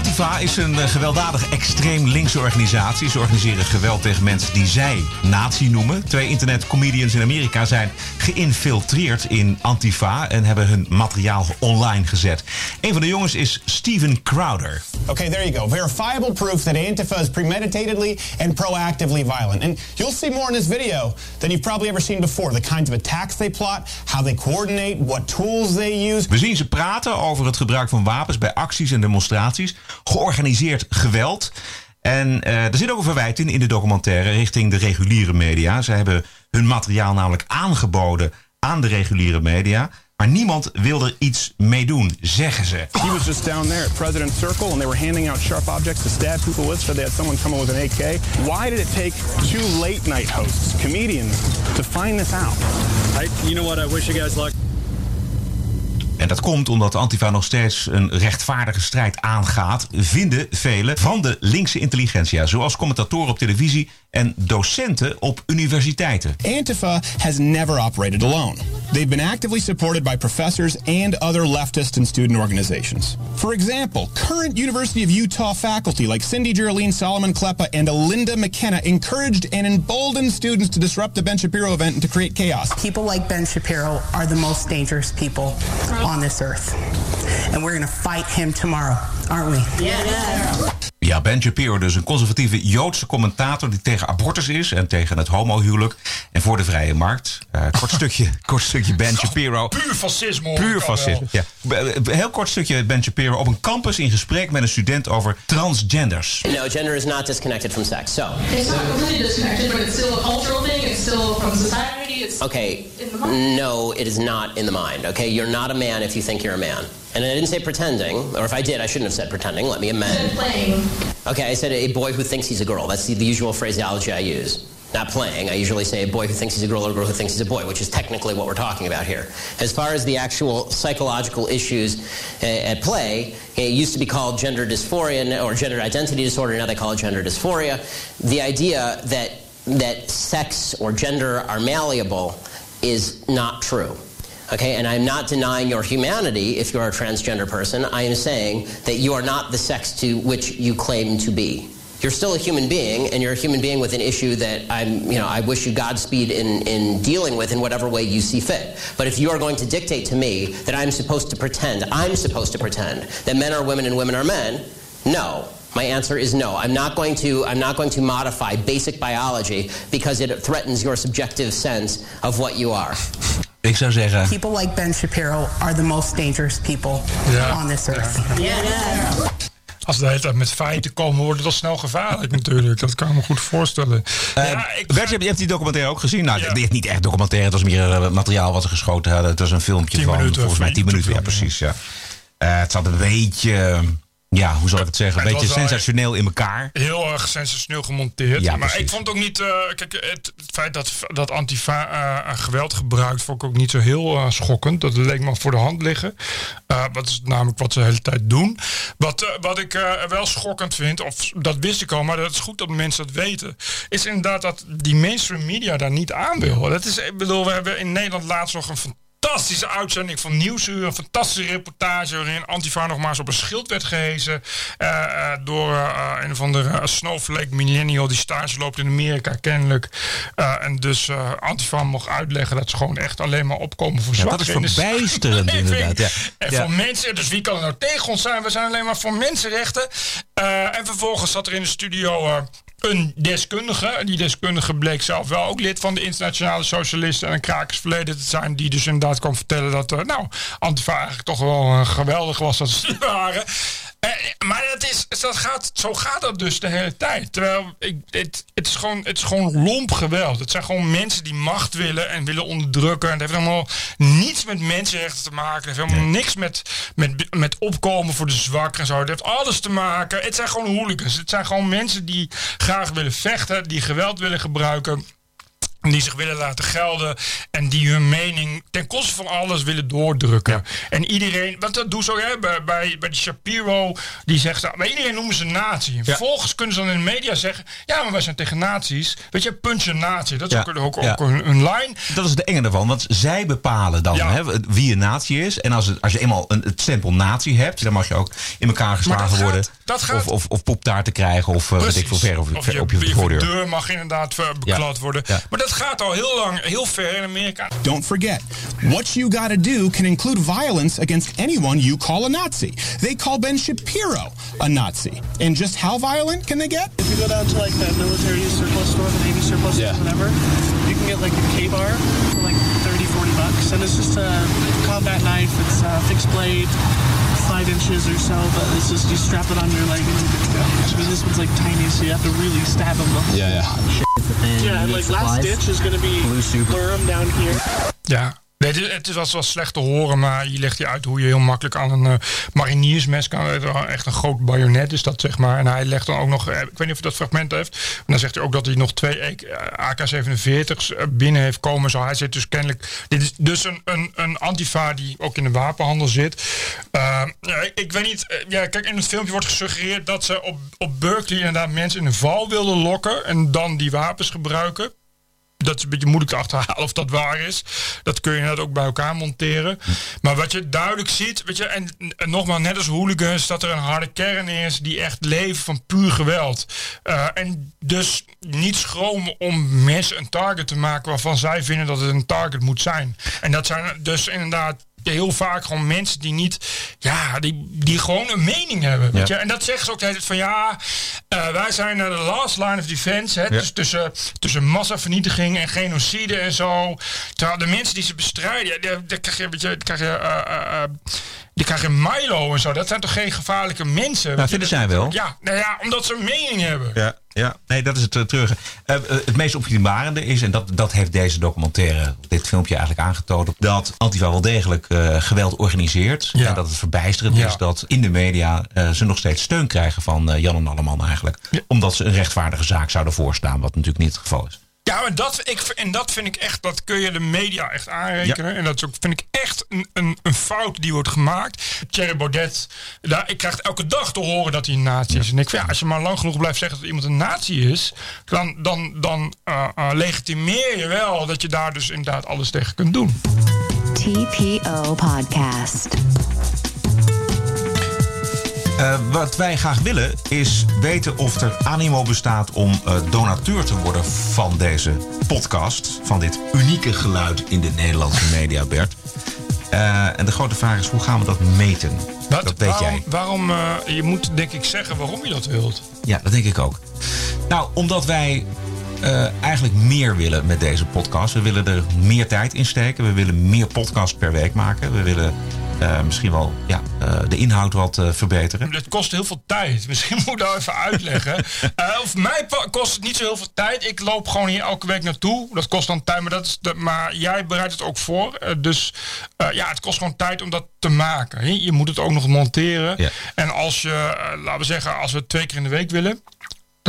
Antifa is een eh, gewelddadige extreem linkse organisatie. Ze organiseren geweld tegen mensen die zij nazi noemen. Twee internetcomedians in Amerika zijn geïnfiltreerd in Antifa en hebben hun materiaal online gezet. Een van de jongens is Steven Crowder. Okay, there you go. Verifiable proof that Antifa is premeditatedly and proactively violent. And you'll see more in this video than you've probably ever seen before. The kinds of attacks they plot, how they coordinate, what tools they use. We zien ze praten over het gebruik van wapens bij acties en demonstraties. Georganiseerd geweld. En eh, er zit ook een verwijt in in de documentaire richting de reguliere media. Ze hebben hun materiaal namelijk aangeboden aan de reguliere media. Maar niemand wil er iets mee doen, zeggen ze. He was just down there at President Circle and they were handing out sharp objects to stab people with. So they had someone come in with an AK. Why did it take two late night hosts, comedians, to find this out? I, you know what? I wish you guys luck. En dat komt omdat Antifa nog steeds een rechtvaardige strijd aangaat, vinden velen van de linkse intelligentsia, zoals commentatoren op televisie en docenten op universiteiten. Antifa has never operated alone. They've been actively supported by professors and other leftist and student organizations. For example, current University of Utah faculty like Cindy Geraldine Solomon Kleppa and Alinda McKenna encouraged and emboldened students to disrupt the Ben Shapiro event and to create chaos. People like Ben Shapiro are the most dangerous people on this earth. And we're going to fight him tomorrow, aren't we? Ja, Ja, Ben Shapiro, dus een conservatieve Joodse commentator die tegen abortus is en tegen het homohuwelijk en voor de vrije markt. Uh, kort, stukje, kort stukje Ben Shapiro. Puur fascisme. hoor Puur fascisme. Ja. Heel kort stukje Ben Shapiro op een campus in gesprek met een student over transgenders. No, gender is not disconnected from sex. So, It's not completely disconnected, but it's still a cultural thing. It's still from society. It's okay, in the mind. no, it is not in the mind. Okay, you're not a man if you think you're a man. And I didn't say pretending, or if I did, I shouldn't have said pretending. Let me Said amend. playing. Okay, I said a boy who thinks he's a girl. That's the, the usual phraseology I use. Not playing. I usually say a boy who thinks he's a girl or a girl who thinks he's a boy, which is technically what we're talking about here. As far as the actual psychological issues uh, at play, it used to be called gender dysphoria or gender identity disorder. Now they call it gender dysphoria. The idea that that sex or gender are malleable is not true. Okay, and I'm not denying your humanity if you're a transgender person. I am saying that you are not the sex to which you claim to be. You're still a human being, and you're a human being with an issue that I'm, you know, I wish you Godspeed in, in dealing with in whatever way you see fit. But if you are going to dictate to me that I'm supposed to pretend, I'm supposed to pretend that men are women and women are men, no. My answer is no. I'm not going to I'm not going to modify basic biology because it threatens your subjective sense of what you are. Ik zou zeggen, People like Ben Shapiro are the most dangerous people Ja. on this earth. Als de hele tijd met feiten komen, wordt het al snel gevaarlijk natuurlijk. Dat kan ik me goed voorstellen. Eh, ja, ik Bert, je hebt, die documentaire ook gezien. Nou, dit is niet echt documentaire. Het was meer eh, materiaal wat ze geschoten hadden. Het was een filmpje Tien van minuten, volgens mij of 10 minuten. Ja, precies. Ja. Eh, het zat een beetje, ja, hoe zal ik het zeggen? Een beetje sensationeel in elkaar. heel erg sensationeel gemonteerd. Ja, maar precies. ik vond ook niet. eh, kijk, het, het feit dat, dat Antifa eh, geweld gebruikt, vond ik ook niet zo heel eh, schokkend. Dat leek me voor de hand liggen. Wat is namelijk wat ze de hele tijd doen. Wat, wat ik wel schokkend vind, of dat wist ik al, maar dat is goed dat mensen dat weten, is inderdaad dat die mainstream media daar niet aan wil. Dat is, ik bedoel, we hebben in Nederland laatst nog een fantastische uitzending van Nieuwsuur. Een fantastische reportage waarin Antifa nog maar eens op een schild werd gehezen. eh, eh, door eh, een andere eh, snowflake millennial die stage loopt in Amerika kennelijk. En dus Antifa mocht uitleggen dat ze gewoon echt alleen maar opkomen voor Ja, dat is verbijsterend inderdaad. Ja. En Ja. voor mensen, dus wie kan er nou tegen ons zijn? We zijn alleen maar voor mensenrechten. En vervolgens zat er in de studio een deskundige. Die deskundige bleek zelf wel ook lid van de internationale socialisten en een krakersverleden te zijn. Die dus inderdaad kwam vertellen dat, eh, nou, Antifa eigenlijk toch wel eh, geweldig was dat ze waren. Eh, maar dat is, dat gaat, zo gaat dat dus de hele tijd. Terwijl ik, het, het, is gewoon, het is gewoon lomp geweld. Het zijn gewoon mensen die macht willen en willen onderdrukken. En het heeft helemaal niets met mensenrechten te maken. Het heeft helemaal niks met, met, met opkomen voor de zwakken en zo. Het heeft alles te maken. Het zijn gewoon hooligans. Het zijn gewoon mensen die graag willen vechten, die geweld willen gebruiken. Die zich willen laten gelden en die hun mening ten koste van alles willen doordrukken. En iedereen, want dat doen ze ook hè, bij, bij, bij die Shapiro, die zegt, nou, bij iedereen noemen ze nazi. En vervolgens kunnen ze dan in de media zeggen, ja, maar wij zijn tegen nazi's. Weet je, punch een nazi, dat is Ja, ook, ook, ook ja. een, een line. Dat is de enge ervan, want zij bepalen dan hè, wie een natie is. En als, het, als je eenmaal een, het stempel natie hebt, dan mag je ook in elkaar geslagen dat gaat- worden. dat gaat- of, of, of poptaart te of uh, weet ik veel ver Of ver- je, op je je voordeur. deur mag inderdaad eh, beklad worden. Maar dat gaat al heel lang, heel ver in Amerika. Don't forget, what you gotta do can include violence against anyone you call a Nazi. They call Ben Shapiro a Nazi. And just how violent can they get? If you go down to like the military surplus store, the Navy surplus store, whatever, you can get like a K-bar for like 30, 40 bucks. And it's just a combat knife. It's a fixed blade, five inches or so, but it's just, you strap it on your leg and you're good to go. I mean, this one's like tiny, so you have to really stab them Yeah, whole Yeah, yeah. Yeah, and like last stitch is going to be Durham down here. Ja. Het, is, is wel slecht te horen, maar je legt je uit hoe je heel makkelijk aan een eh, mariniersmes kan. Echt een groot bajonet is dat, zeg maar. En hij legt dan ook nog, eh, ik weet niet of je dat fragment heeft. Maar dan zegt hij ook dat hij nog twee eh, AK-47's binnen heeft komen. Zo, hij zit dus kennelijk. Dit is dus een, een, een antifa die ook in de wapenhandel zit. Ik, weet niet. ja, kijk, in het filmpje wordt gesuggereerd dat ze op, op Berkeley inderdaad mensen in een val wilden lokken. En dan die wapens gebruiken. Dat is een beetje moeilijk te achterhalen of dat waar is. Dat kun je net ook bij elkaar monteren. Maar wat je duidelijk ziet, weet je, en, nogmaals, net als hooligans, dat er een harde kern is die echt leven van puur geweld. Eh, en dus niet schromen om mensen een target te maken waarvan zij vinden dat het een target moet zijn. En dat zijn dus inderdaad heel vaak gewoon mensen die niet, ja, die, die gewoon een mening hebben. Weet Ja. je? En dat zeggen ze ook de hele tijd van ja, eh, wij zijn eh, de last line of defense. Hè? Ja. Dus tussen, tussen massavernietiging en genocide en zo. Terwijl de mensen die ze bestrijden, ja, daar, daar krijg je een beetje, krijg je, eh, eh, eh, die krijgen Milo en zo. Dat zijn toch geen gevaarlijke mensen? Je? vinden zij wel. Ja, nou ja, omdat ze een mening hebben. Ja, ja. nee, dat is het uh, terug. Uh, uh, het meest opzienbarende is, en dat, dat heeft deze documentaire, dit filmpje eigenlijk aangetoond, dat Antifa wel degelijk geweld organiseert. Ja. En dat het verbijsterend Ja. is dat in de media ze nog steeds steun krijgen van Jan en Alleman eigenlijk. Omdat ze een rechtvaardige zaak zouden voorstaan, wat natuurlijk niet het geval is. Ja, maar dat, ik, en dat vind ik echt, dat kun je de media echt aanrekenen. En dat is ook, vind ik echt een, een, een fout die wordt gemaakt. Thierry Baudet, daar, ik krijg elke dag te horen dat hij een nazi is. En ik vind, ja, als je maar lang genoeg blijft zeggen dat iemand een nazi is, dan, dan, dan uh, uh, legitimeer je wel dat je daar dus inderdaad alles tegen kunt doen. TPO Podcast. Uh, wat wij graag willen is weten of er animo bestaat om uh, donateur te worden van deze podcast. Van dit unieke geluid in de Nederlandse media, Bert. Uh, en de grote vraag is, hoe gaan we dat meten? Wat, dat weet waarom, jij. Waarom, je moet denk ik zeggen waarom je dat wilt. Ja, dat denk ik ook. Nou, omdat wij eigenlijk meer willen met deze podcast. We willen er meer tijd in steken. We willen meer podcasts per week maken. We willen uh, misschien wel ja, uh, de inhoud wat uh, verbeteren. Het kost heel veel tijd. Misschien moet ik dat even uitleggen. of mij kost het niet zo heel veel tijd. Ik loop gewoon hier elke week naartoe. Dat kost dan tijd, maar, dat is de, maar jij bereidt het ook voor. dus ja, het kost gewoon tijd om dat te maken. Je moet het ook nog monteren. Ja. En als je, laten we zeggen, als we twee keer in de week willen.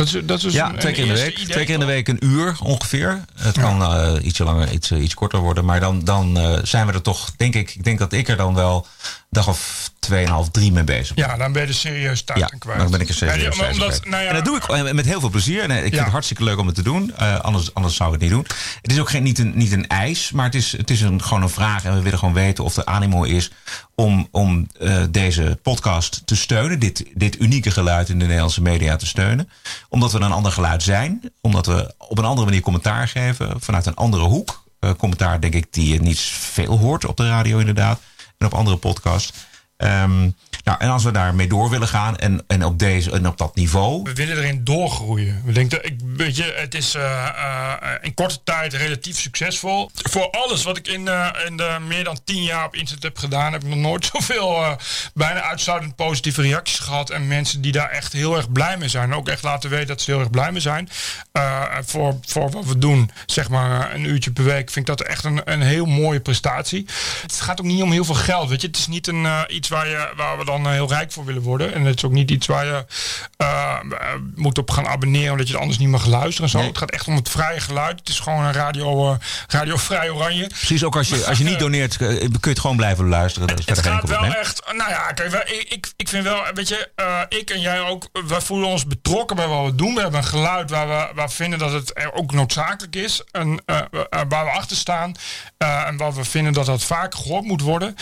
Dat is, dat is ja, een, twee keer in de week. Twee keer in de week een uur ongeveer. Het ja. kan uh, ietsje langer, iets, uh, iets korter worden. Maar dan, dan uh, zijn we er toch, denk ik, ik denk dat ik er dan wel dag of tweeënhalf, drie mee bezig. Ja, dan ben je er serieus ja, kwijt. dan ben ik er serieus ja, omdat, nou ja, en dat doe ik met heel veel plezier. En ik vind het hartstikke leuk om het te doen. Uh, anders, anders zou ik het niet doen. Het is ook geen, niet, een, niet een eis, maar het is, het is een, gewoon een vraag. En we willen gewoon weten of er animo is om, om uh, deze podcast te steunen. Dit, dit unieke geluid in de Nederlandse media te steunen. Omdat we een ander geluid zijn. Omdat we op een andere manier commentaar geven. Vanuit een andere hoek. Uh, commentaar denk ik die je niet veel hoort op de radio inderdaad. Op andere podcasts. Um, nou, en als we daarmee door willen gaan en, en, op, deze, en op dat niveau. We willen erin doorgroeien. We denken, ik, weet je, het is uh, uh, in korte tijd relatief succesvol. Voor alles wat ik in, uh, in de meer dan tien jaar op internet heb gedaan, heb ik nog nooit zoveel bijna uitsluitend positieve reacties gehad. En mensen die daar echt heel erg blij mee zijn. Ook echt laten weten dat ze heel erg blij mee zijn. voor, voor wat we doen, zeg maar een uurtje per week, vind ik dat echt een, een heel mooie prestatie. Het gaat ook niet om heel veel geld. Weet je, het is niet een, iets waar, je, waar we dan heel rijk voor willen worden. En het is ook niet iets waar je uh, moet op gaan abonneren omdat je het anders niet mag luisteren. En zo. Nee. Het gaat echt om het vrije geluid. Het is gewoon een radio, uh, radio vrij oranje. Precies, ook als je, als je niet doneert kun je het gewoon blijven luisteren. Dat is het gaat wel echt, nou ja, kijk, wij, ik, ik vind wel, weet je, uh, ik en jij ook, wij voelen ons betrokken bij wat we doen. We hebben een geluid waar we, waar we vinden dat het ook noodzakelijk is. En waar we achter staan. en waar we vinden dat dat vaak gehoord moet worden.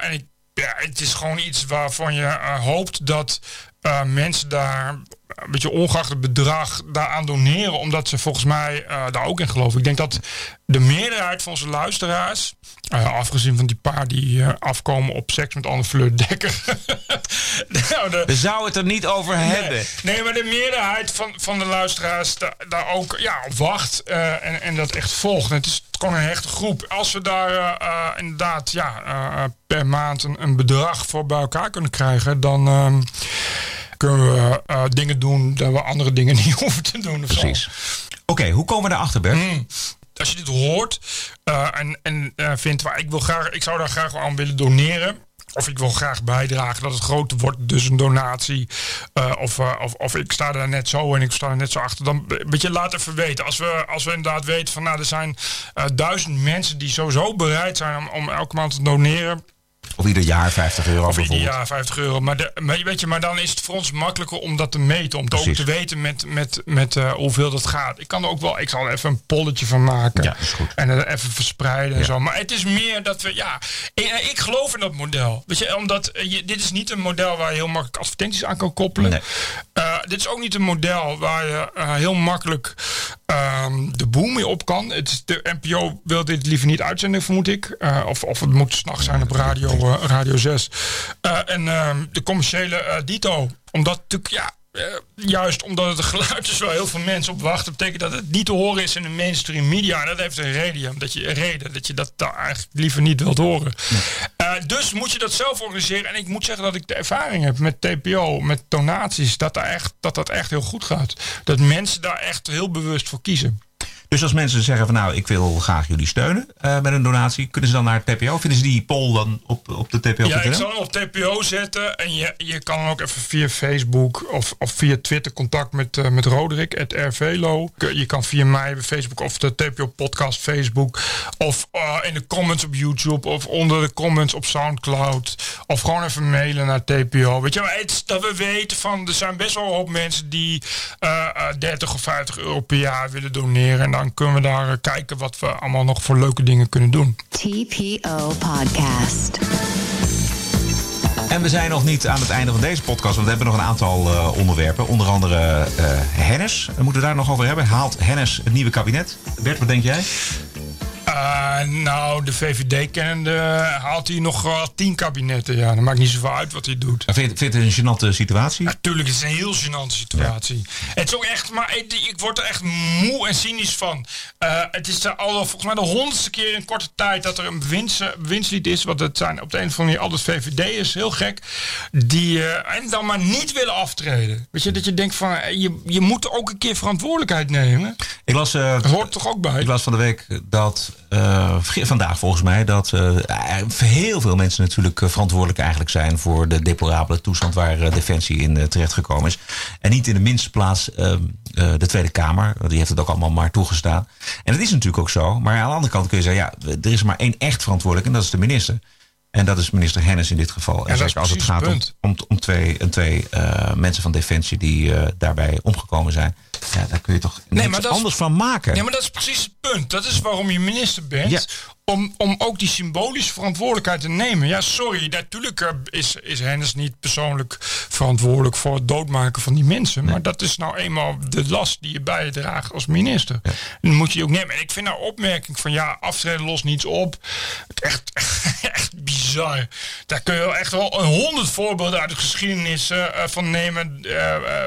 en ik ja, het is gewoon iets waarvan je uh, hoopt dat uh, mensen daar een beetje ongeacht het bedrag daaraan doneren, omdat ze volgens mij uh, daar ook in geloven. Ik denk dat de meerderheid van onze luisteraars, afgezien van die paar die afkomen op seks met Anne Fleur Dekker. nou, de, We zouden het er niet over nee, hebben. Nee, maar de meerderheid van, van de luisteraars da, daar ook ja, op wacht en, en dat echt volgt. En het is gewoon een hechte groep. Als we daar inderdaad ja, per maand een, een, bedrag voor bij elkaar kunnen krijgen, dan ehm, kunnen we uh, dingen doen dat we andere dingen niet hoeven te doen. Precies. Oké, okay, hoe komen we daarachter, Bert? Mm. Als je dit hoort uh, en, en uh, vindt, waar ik, wil graag, ik zou daar graag aan willen doneren. Of ik wil graag bijdragen dat het groter wordt, dus een donatie. Uh, of, uh, of, of ik sta daar net zo en ik sta er net zo achter. Dan moet je laat even weten. Als we, als we inderdaad weten van nou, er zijn uh, duizend mensen die sowieso bereid zijn om, om elke maand te doneren. Of ieder jaar 50 euro Of ieder jaar 50 euro. Maar, de, maar, weet je, maar dan is het voor ons makkelijker om dat te meten. Om ook te weten met, met, met uh, hoeveel dat gaat. Ik kan er ook wel, ik zal er even een polletje van maken. Ja, is goed. En het even verspreiden en zo. Maar het is meer dat we, ja, ik, ik geloof in dat model. Weet je, omdat eh, je, dit is niet een model waar je heel makkelijk advertenties aan kan koppelen. Nee. Uh, dit is ook niet een model waar je uh, heel makkelijk ehm, de boom mee op kan. Het de NPO wil dit liever niet uitzenden, vermoed ik. Eh, of, of het moet s'nachts zijn op radio, eh, radio 6. Eh, en ehm, de commerciële eh, dito. Omdat natuurlijk, ja, eh, juist omdat het geluid is waar heel veel mensen op wachten, betekent dat het niet te horen is in de mainstream media. En dat heeft een reden, dat je, een reden dat je dat daar eigenlijk liever niet wilt horen. Dus moet je dat zelf organiseren. En ik moet zeggen dat ik de ervaring heb met TPO, met donaties, dat, daar echt, dat dat echt heel goed gaat. Dat mensen daar echt heel bewust voor kiezen. Dus als mensen zeggen van nou, ik wil graag jullie steunen eh, met een donatie, kunnen ze dan naar het TPO? Vinden ze die poll dan op, op de TPO? Ja, ik zal hem op TPO zetten. En je, je kan ook even via Facebook of, of via Twitter contact met, eh, met Roderick, het RVLO. Je kan via mij bij Facebook of de TPO podcast Facebook. Of eh, in de comments op YouTube of onder de comments op Soundcloud. Of gewoon even mailen naar TPO. Weet je, maar het is dat we weten van er zijn best wel een hoop mensen die eh, eh, 30 of 50 euro per jaar willen doneren. En dan kunnen we daar eh, kijken wat we allemaal nog voor leuke dingen kunnen doen. TPO Podcast. En we zijn nog niet aan het einde van deze podcast, want we hebben nog een aantal eh, onderwerpen. Onder andere eh Hennis. We moeten daar nog over hebben. Haalt Hennis het nieuwe kabinet? Bert, wat denk jij? Eh, nou, de VVD kennende haalt hij nog wel tien kabinetten. Ja, dat maakt niet zoveel uit wat hij doet. Vind je vind je het een gênante situatie? Natuurlijk, het is een heel gênante situatie. Het is ook echt, maar ik, ik word er echt moe en cynisch van. Eh, het is er al volgens mij de honderdste keer in korte tijd dat er een winst, winstlied is. Want het zijn op de een of andere manier altijd VVD'ers, heel gek. Die eh, en dan maar niet willen aftreden. Weet je, dat je denkt van, je, je moet ook een keer verantwoordelijkheid nemen. Ik las, Dat hoort toch ook bij? ik las van de week dat, eh, vandaag volgens mij, dat eh, heel veel mensen natuurlijk eh, verantwoordelijk eigenlijk zijn voor de deplorabele toestand waar Defensie in eh, terechtgekomen is. En niet in de minste plaats eh, eh, de Tweede Kamer, die heeft het ook allemaal maar toegestaan. En dat is natuurlijk ook zo, maar aan de andere kant kun je zeggen, ja, er is maar één echt verantwoordelijk en dat is de minister. En dat is minister Hennis in dit geval. En zeker als het gaat het om, om, om twee, en twee mensen van Defensie die daarbij omgekomen zijn. Ja, daar kun je toch niks maar dat is- anders van maken. Nee, maar dat is precies het punt. Dat is waarom je minister bent. Ja. Om, om ook die symbolische verantwoordelijkheid te nemen. Ja, sorry, natuurlijk eh, is, is Hennis niet persoonlijk verantwoordelijk voor het doodmaken van die mensen. Maar dat is nou eenmaal de last die je bij je draagt als minister. En dan moet je ook nemen. En ik vind nou opmerking van ja, aftreden lost niets op. Echt, echt bizar. Daar kun je wel echt wel een honderd voorbeelden uit de geschiedenis eh, eh, van nemen.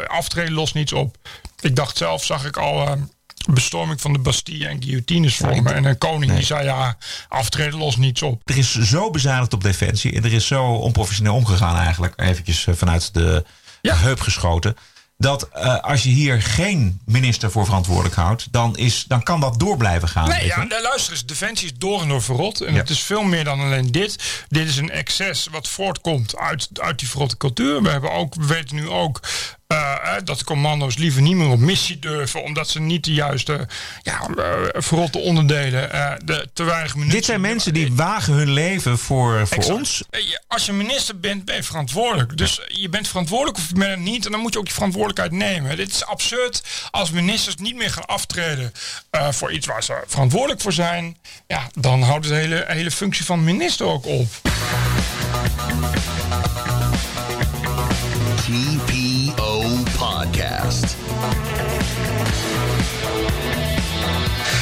Aftreden lost niets op. Ik dacht zelf, zag ik al. eh, bestorming van de Bastille en guillotines vormen. En een koning die zei ja, aftreden lost niets op. Er is zo bezuinigd op defensie. En er is zo onprofessioneel omgegaan eigenlijk. Eventjes eh, vanuit de heup geschoten. Dat eh, als je hier geen minister voor verantwoordelijk houdt. Dan, is, dan kan dat door blijven gaan. Nee, ja, nou, luister eens. Defensie is door en door verrot. En Ja. het is veel meer dan alleen dit. Dit is een excess wat voortkomt uit, uit die verrotte cultuur. We, hebben ook, we weten nu ook eh, eh, dat commando's liever niet meer op missie durven. Omdat ze niet de juiste ja, eh, verrotte onderdelen, eh, de, te weinig munitie... Dit zijn mensen die wagen hun leven voor, voor Exact. ons. Je- Als je minister bent, ben je verantwoordelijk. Dus je bent verantwoordelijk of je bent het niet. En dan moet je ook je verantwoordelijkheid nemen. Dit is absurd als ministers niet meer gaan aftreden eh, voor iets waar ze verantwoordelijk voor zijn. Ja, dan houdt de hele, hele functie van minister ook op. Podcast.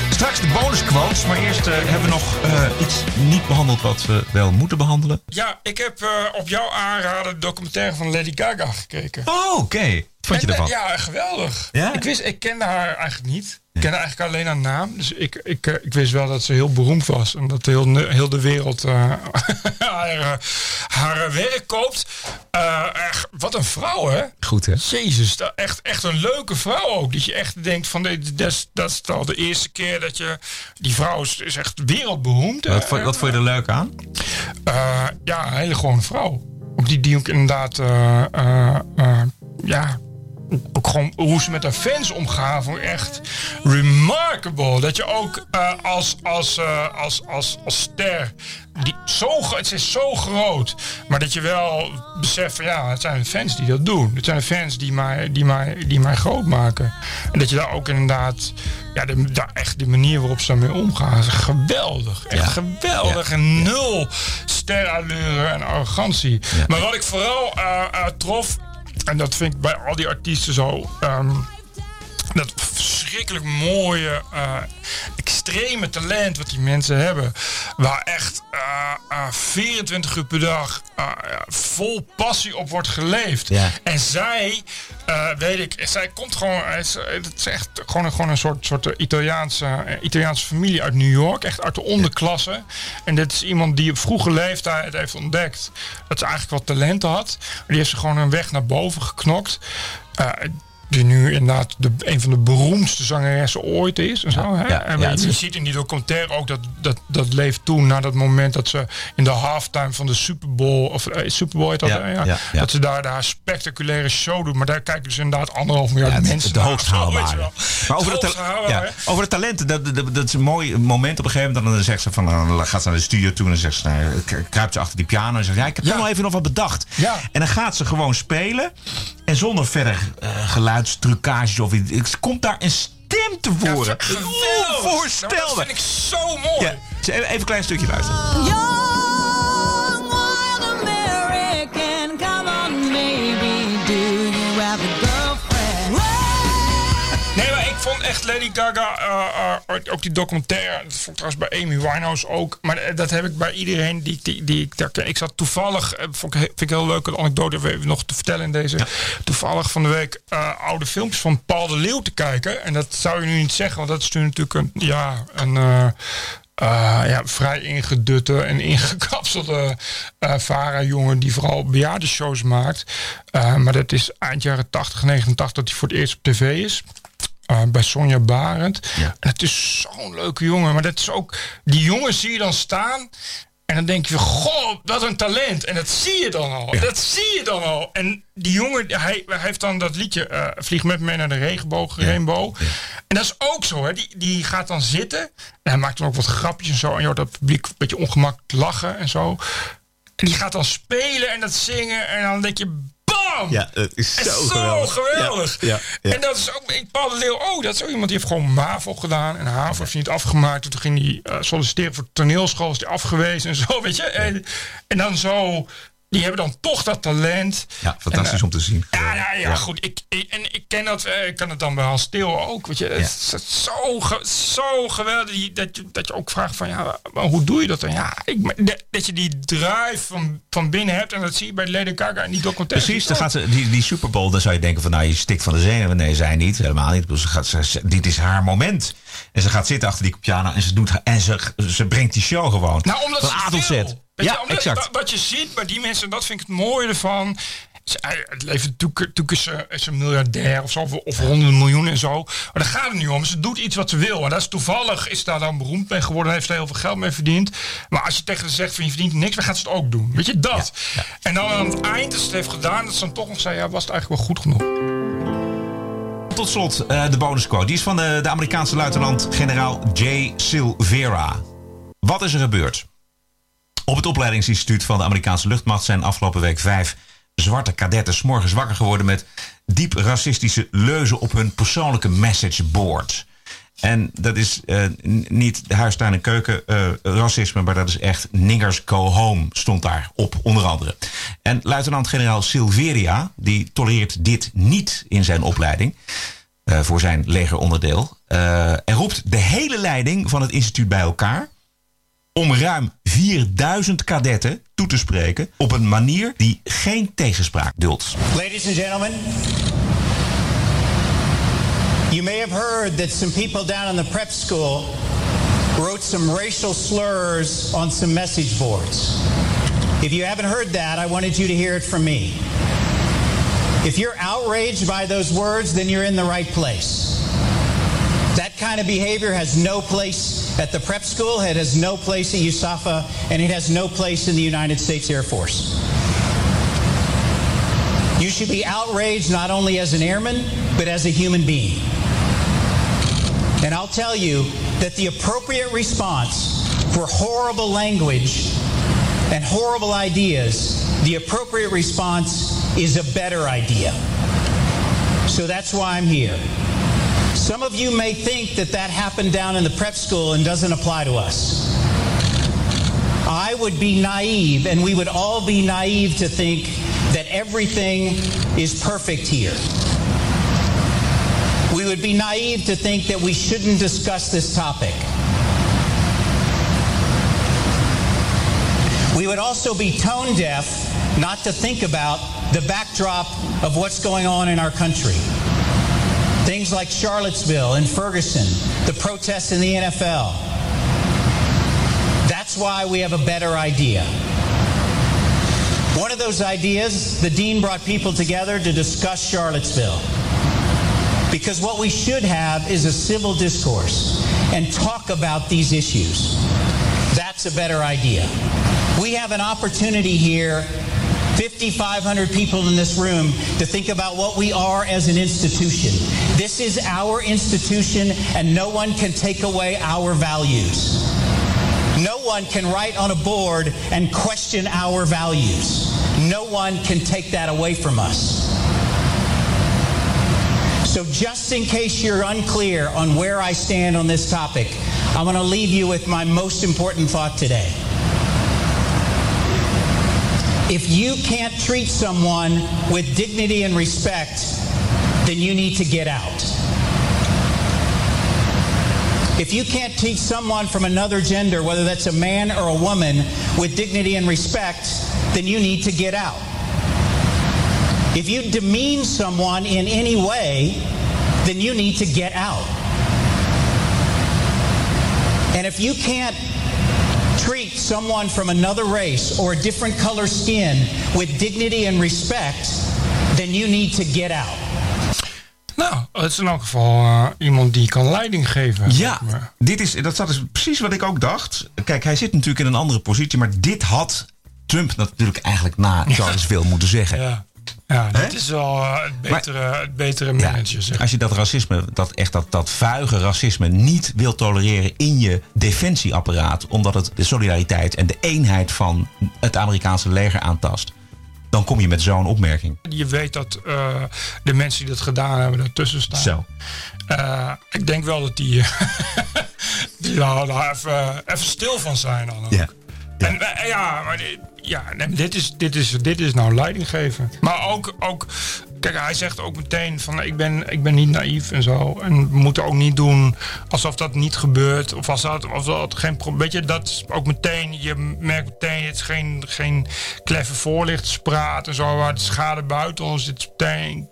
Straks de bonusquotes. Maar eerst eh, hebben we nog eh, iets niet behandeld wat we wel moeten behandelen. Ja, ik heb eh, op jouw aanraden de documentaire van Lady Gaga gekeken. Oh, oké. Wat vond je En, eh, ervan? Ja, geweldig. Ja? Ik, wist, ik kende haar eigenlijk niet. Ik kende eigenlijk alleen haar naam. Dus ik, ik, eh, ik wist wel dat ze heel beroemd was. En dat heel, heel de wereld eh, haar, eh, haar werk koopt. Echt, wat een vrouw, hè? Goed, hè? Jezus, echt, echt een leuke vrouw ook. Dat je echt denkt van, dat is, dat is al de eerste keer dat je... Die vrouw is, is echt wereldberoemd. Wat, vond- wat vond je er leuk aan? ja, een hele gewone vrouw. Die, die ook inderdaad, ja, gewoon hoe ze met haar fans omgaan, vond ik echt remarkable. Dat je ook eh, als, als, eh, als, als, als ster, die zo, het is zo groot, maar dat je wel beseft van ja, het zijn fans die dat doen. Het zijn fans die mij, die mij, die mij groot maken. En dat je daar ook inderdaad, ja, de, daar echt de manier waarop ze daarmee omgaan, is geweldig. Echt geweldig. En nul sterallure en arrogantie. Maar wat ik vooral eh, trof, en dat vind ik bij al die artiesten zo. ehm, verschrikkelijk mooie, eh, extreme talent wat die mensen hebben. Waar echt eh, eh, 24 uur per dag eh, vol passie op wordt geleefd. Ja. En zij, eh, weet ik, zij komt gewoon, het is, het is echt gewoon een, gewoon een soort, soort Italiaanse, eh, Italiaanse familie uit New York. Echt uit de onderklasse. En dit is iemand die op vroege leeftijd heeft ontdekt dat ze eigenlijk wat talenten had. Maar die heeft ze gewoon een weg naar boven geknokt. Eh, die nu inderdaad de, een van de beroemdste zangeressen ooit is. En, zo, hè? ja, en ja, je, het ziet in die documentaire ook dat, dat dat leeft toen na dat moment dat ze in de halftime van de Super Bowl, of eh, Super Bowl dat, Ja, dat ze daar de haar spectaculaire show doen. Maar daar kijken dus inderdaad anderhalf miljard Ja, het- mensen de naar, hoogst of zo, weet je haalbare. wel. Maar over Het over de talenten, dat, dat, dat is een mooi moment op een gegeven moment. Dan zegt ze van, dan gaat ze naar de studio toe en dan zegt ze, nou, kruipt ze achter die piano en zegt, ja, ik heb toch nog even nog wat bedacht. Ja. En dan gaat ze gewoon spelen en zonder verder eh geluidstrucages of iets, het komt daar een stem tevoren. Ja, geweldig. Onvoorstelbaar. Nou, dat vind ik zo mooi. Ja, even een klein stukje luisteren. Echt Lady Gaga, eh, eh, ook die documentaire, dat vond ik trouwens bij Amy Winehouse ook, maar eh, dat heb ik bij iedereen die, die, die ik daar ken. Ik zat toevallig, vond ik, vind ik heel leuk, een anekdote even nog te vertellen in deze, toevallig van de week oude filmpjes van Paul de Leeuw te kijken. En dat zou je nu niet zeggen, want dat is natuurlijk een, ja, een... ja, vrij ingedutte en ingekapselde eh Vara-jongen die vooral bejaardenshows maakt. Maar dat is eind jaren 80, 89 dat hij voor het eerst op tv is. Eh, bij Sonja Barend. En het is zo'n leuke jongen. Maar dat is ook. Die jongen zie je dan staan. En dan denk je goh, wat een talent. En dat zie je dan al. Dat zie je dan al. En die jongen, hij, hij heeft dan dat liedje eh, Vlieg met me naar de regenboog, Rainbow. En dat is ook zo, hè. Die, die gaat dan zitten. En hij maakt dan ook wat grapjes en zo. En je hoort dat publiek een beetje ongemakkelijk lachen en zo. En die gaat dan spelen en dat zingen. En dan denk je, bam! Ja, het is zo, zo geweldig. geweldig. Ja, ja, ja. En dat is ook, ik Paul de Leeuw, oh, dat is ook iemand die heeft gewoon MAVO gedaan. En HAVO heeft hij niet afgemaakt. Toen ging hij eh, solliciteren voor toneelschool, is hij afgewezen en zo, weet je. En, en dan zo, die hebben dan toch dat talent. Ja, fantastisch En, eh, om te zien. Ja, ja, ja, Ja. goed. Ik, ik- en ik ken dat, eh, ik kan het dan bij Hans Steel ook. Weet je, het is zo, ge- zo geweldig dat je, dat je ook vraagt van, ja, maar hoe doe je dat dan? Ja, ik, dat- dat je die drive van, van binnen hebt en dat zie je bij Lady Gaga en die documentaire. Precies, dan gaat ze, die, die Super Bowl, dan zou je denken van nou, je stikt van de zenuwen. Nee, zij niet, helemaal niet. Dus ze gaat, ze- dit is haar moment. En ze gaat zitten achter die piano en ze, doet, en ze, ze brengt die show gewoon. Nou, omdat van ze A tot Z. Weet Ja, je, exact. wa- Wat je ziet bij die mensen, dat vind ik het mooie ervan. Het leven is ze miljardair of zo, of, honderden miljoenen en zo. Maar daar gaat het niet om. Ze doet iets wat ze wil. En dat is toevallig, is daar dan beroemd mee geworden, heeft er heel veel geld mee verdiend. Maar als je tegen ze zegt van je verdient niks, dan gaat ze het ook doen. Weet je, dat. En dan aan het eind, als ze het heeft gedaan, dat ze dan toch nog zei, ja, was het eigenlijk wel goed genoeg. Tot slot eh, de bonusquote. Die is van de, de Amerikaanse luitenant-generaal J. Silvera. Wat is er gebeurd? Op het opleidingsinstituut van de Amerikaanse luchtmacht zijn afgelopen week vijf zwarte kadetten 's morgens wakker geworden met diep racistische leuzen op hun persoonlijke messageboard. En dat is eh, niet de huistuin- en keuken eh, racisme, maar dat is echt niggers go home stond daar op, onder andere. En luitenant-generaal Silveria, die tolereert dit niet in zijn opleiding eh, voor zijn legeronderdeel. En roept de hele leiding van het instituut bij elkaar om ruim 4000 kadetten toe te spreken op een manier die geen tegenspraak duldt. Ladies and gentlemen, you may have heard that some people down in the prep school wrote some racial slurs on some message boards. If you haven't heard that, I wanted you to hear it from me. If you're outraged by those words, then you're in the right place. Kind of behavior has no place at the prep school, it has no place at USAFA, and it has no place in the United States Air Force. You should be outraged not only as an airman, but as a human being. And I'll tell you that the appropriate response for horrible language and horrible ideas, the appropriate response is a better idea. So that's why I'm here. Some of you may think that that happened down in the prep school and doesn't apply to us. I would be naive, and we would all be naive to think that everything is perfect here. We would be naive to think that we shouldn't discuss this topic. We would also be tone deaf not to think about the backdrop of what's going on in our country. Things like Charlottesville and Ferguson, the protests in the NFL. That's why we have a better idea. One of those ideas, the dean brought people together to discuss Charlottesville. Because what we should have is a civil discourse and talk about these issues. That's a better idea. We have an opportunity here, 5,500 people in this room, to think about what we are as an institution. This is our institution, and no one can take away our values. No one can write on a board and question our values. No one can take that away from us. So, just in case you're unclear on where I stand on this topic, I want to leave you with my most important thought today. If you can't treat someone with dignity and respect, then you need to get out. If you can't teach someone from another gender, whether that's a man or a woman, with dignity and respect, then you need to get out. If you demean someone in any way, then you need to get out. And if you can't treat someone from another race or a different color skin with dignity and respect, then you need to get out. Nou, het is in elk geval uh, iemand die kan leiding geven. Ja, dit is, dat is dus precies wat ik ook dacht. Kijk, hij zit natuurlijk in een andere positie, maar dit had Trump natuurlijk eigenlijk na Charlottesville moeten zeggen. Ja. Ja, dat is wel uh, het betere, maar, het betere manager. Ja, als je dat racisme, dat echt dat, dat vuige racisme niet wil tolereren in je defensieapparaat, omdat het de solidariteit en de eenheid van het Amerikaanse leger aantast, dan kom je met zo'n opmerking. Je weet dat uh, de mensen die dat gedaan hebben ertussen staan. Zo. Uh, ik denk wel dat die, die daar even, even stil van zijn dan ook. Ja. Ja. En uh, ja, maar ja, dit, is, dit, is, dit is nou leiding geven. Maar ook, ook kijk, hij zegt ook meteen van ik ben, ik ben niet naïef en zo. En we moeten ook niet doen alsof dat niet gebeurt. Of als dat, of dat geen probleem. Weet je, dat is ook meteen, je merkt meteen, het is geen, geen kleffe voorlichtspraat en zo. Het schade buiten ons. Is meteen,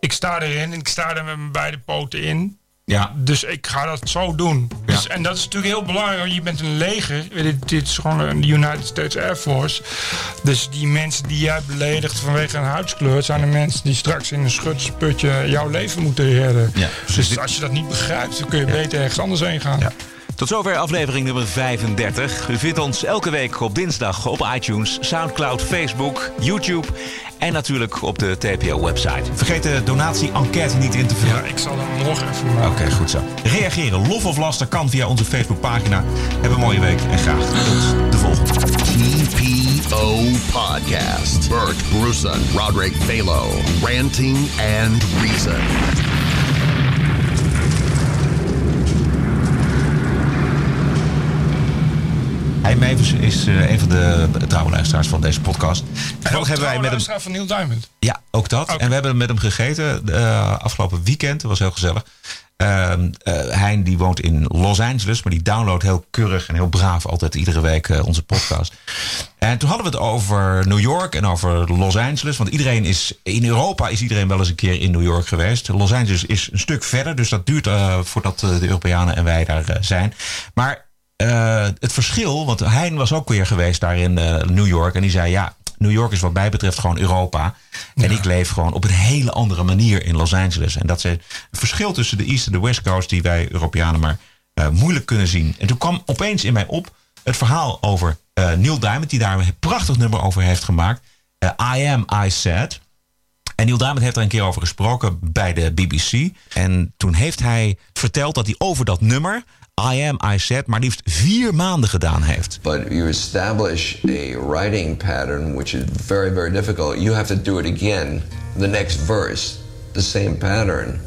ik sta erin en ik sta er met mijn beide poten in. Ja. Dus ik ga dat zo doen. Ja. Dus, en dat is natuurlijk heel belangrijk. Je bent een leger. Dit, dit is gewoon een United States Air Force. Dus die mensen die jij beledigt vanwege een huidskleur... zijn de mensen die straks in een schutsputje jouw leven moeten redden. Ja. Dus dit... als je dat niet begrijpt, dan kun je beter ergens anders heen gaan. Ja. Tot zover aflevering nummer 35. U vindt ons elke week op dinsdag op iTunes, Soundcloud, Facebook, YouTube en natuurlijk op de TPO-website. Vergeet de donatie-enquête niet in te vullen. Ja, ik zal hem morgen even maken. Oké, okay, goed zo. Reageren, lof of laster kan via onze Facebookpagina. Heb een mooie week en graag tot de volgende. TPO Podcast. Bert Bruson, Roderick Balo. Ranting and Reason. Hij Mevers is uh, een van de trouwe luisteraars van deze podcast. En ook hebben wij met hem van Neil Diamond. Ja, ook dat. Okay. En we hebben met hem gegeten uh, afgelopen weekend. Dat was heel gezellig. Uh, Hein die woont in Los Angeles, maar die downloadt heel keurig en heel braaf altijd iedere week onze podcast. En toen hadden we het over New York en over Los Angeles. Want iedereen is in Europa is iedereen wel eens een keer in New York geweest. Los Angeles is een stuk verder, dus dat duurt voordat de Europeanen en wij daar zijn. Maar uh, het verschil, want Hein was ook weer geweest daar in uh, New York. En die zei: Ja, New York is wat mij betreft gewoon Europa. En ja. ik leef gewoon op een hele andere manier in Los Angeles. En dat is het verschil tussen de East en de West Coast, die wij Europeanen maar uh, moeilijk kunnen zien. En toen kwam opeens in mij op het verhaal over Neil Diamond, die daar een prachtig nummer over heeft gemaakt. I Am, I Said. En Neil Diamond heeft er een keer over gesproken bij de BBC. En toen heeft hij verteld dat hij over dat nummer. I Am, I Said, maar liefst vier maanden gedaan heeft. But you establish a writing pattern which is very, very difficult. You have to do it again, the next verse, the same pattern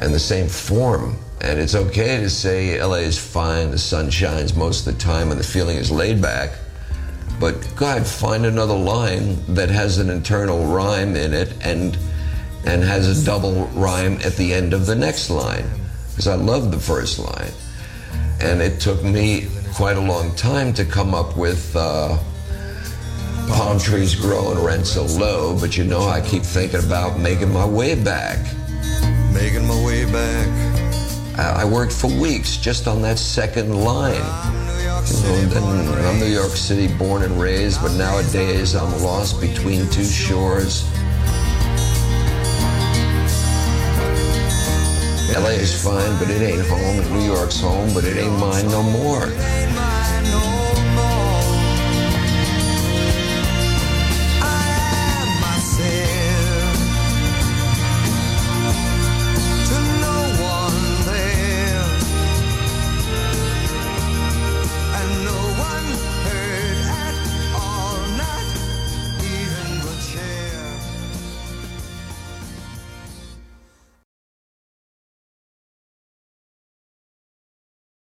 and the same form. And it's okay to say LA is fine, the sun shines most of the time, and the feeling is laid back. But God, find another line that has an internal rhyme in it and and has a double rhyme at the end of the next line because I love the first line. And it took me quite a long time to come up with uh, palm trees grow and rent so low, but you know, I keep thinking about making my way back. Making my way back. I I worked for weeks just on that second line. You know, and I'm New York City born and raised, but nowadays I'm lost between two shores. LA is fine, but it ain't home. New York's home, but it ain't mine no more.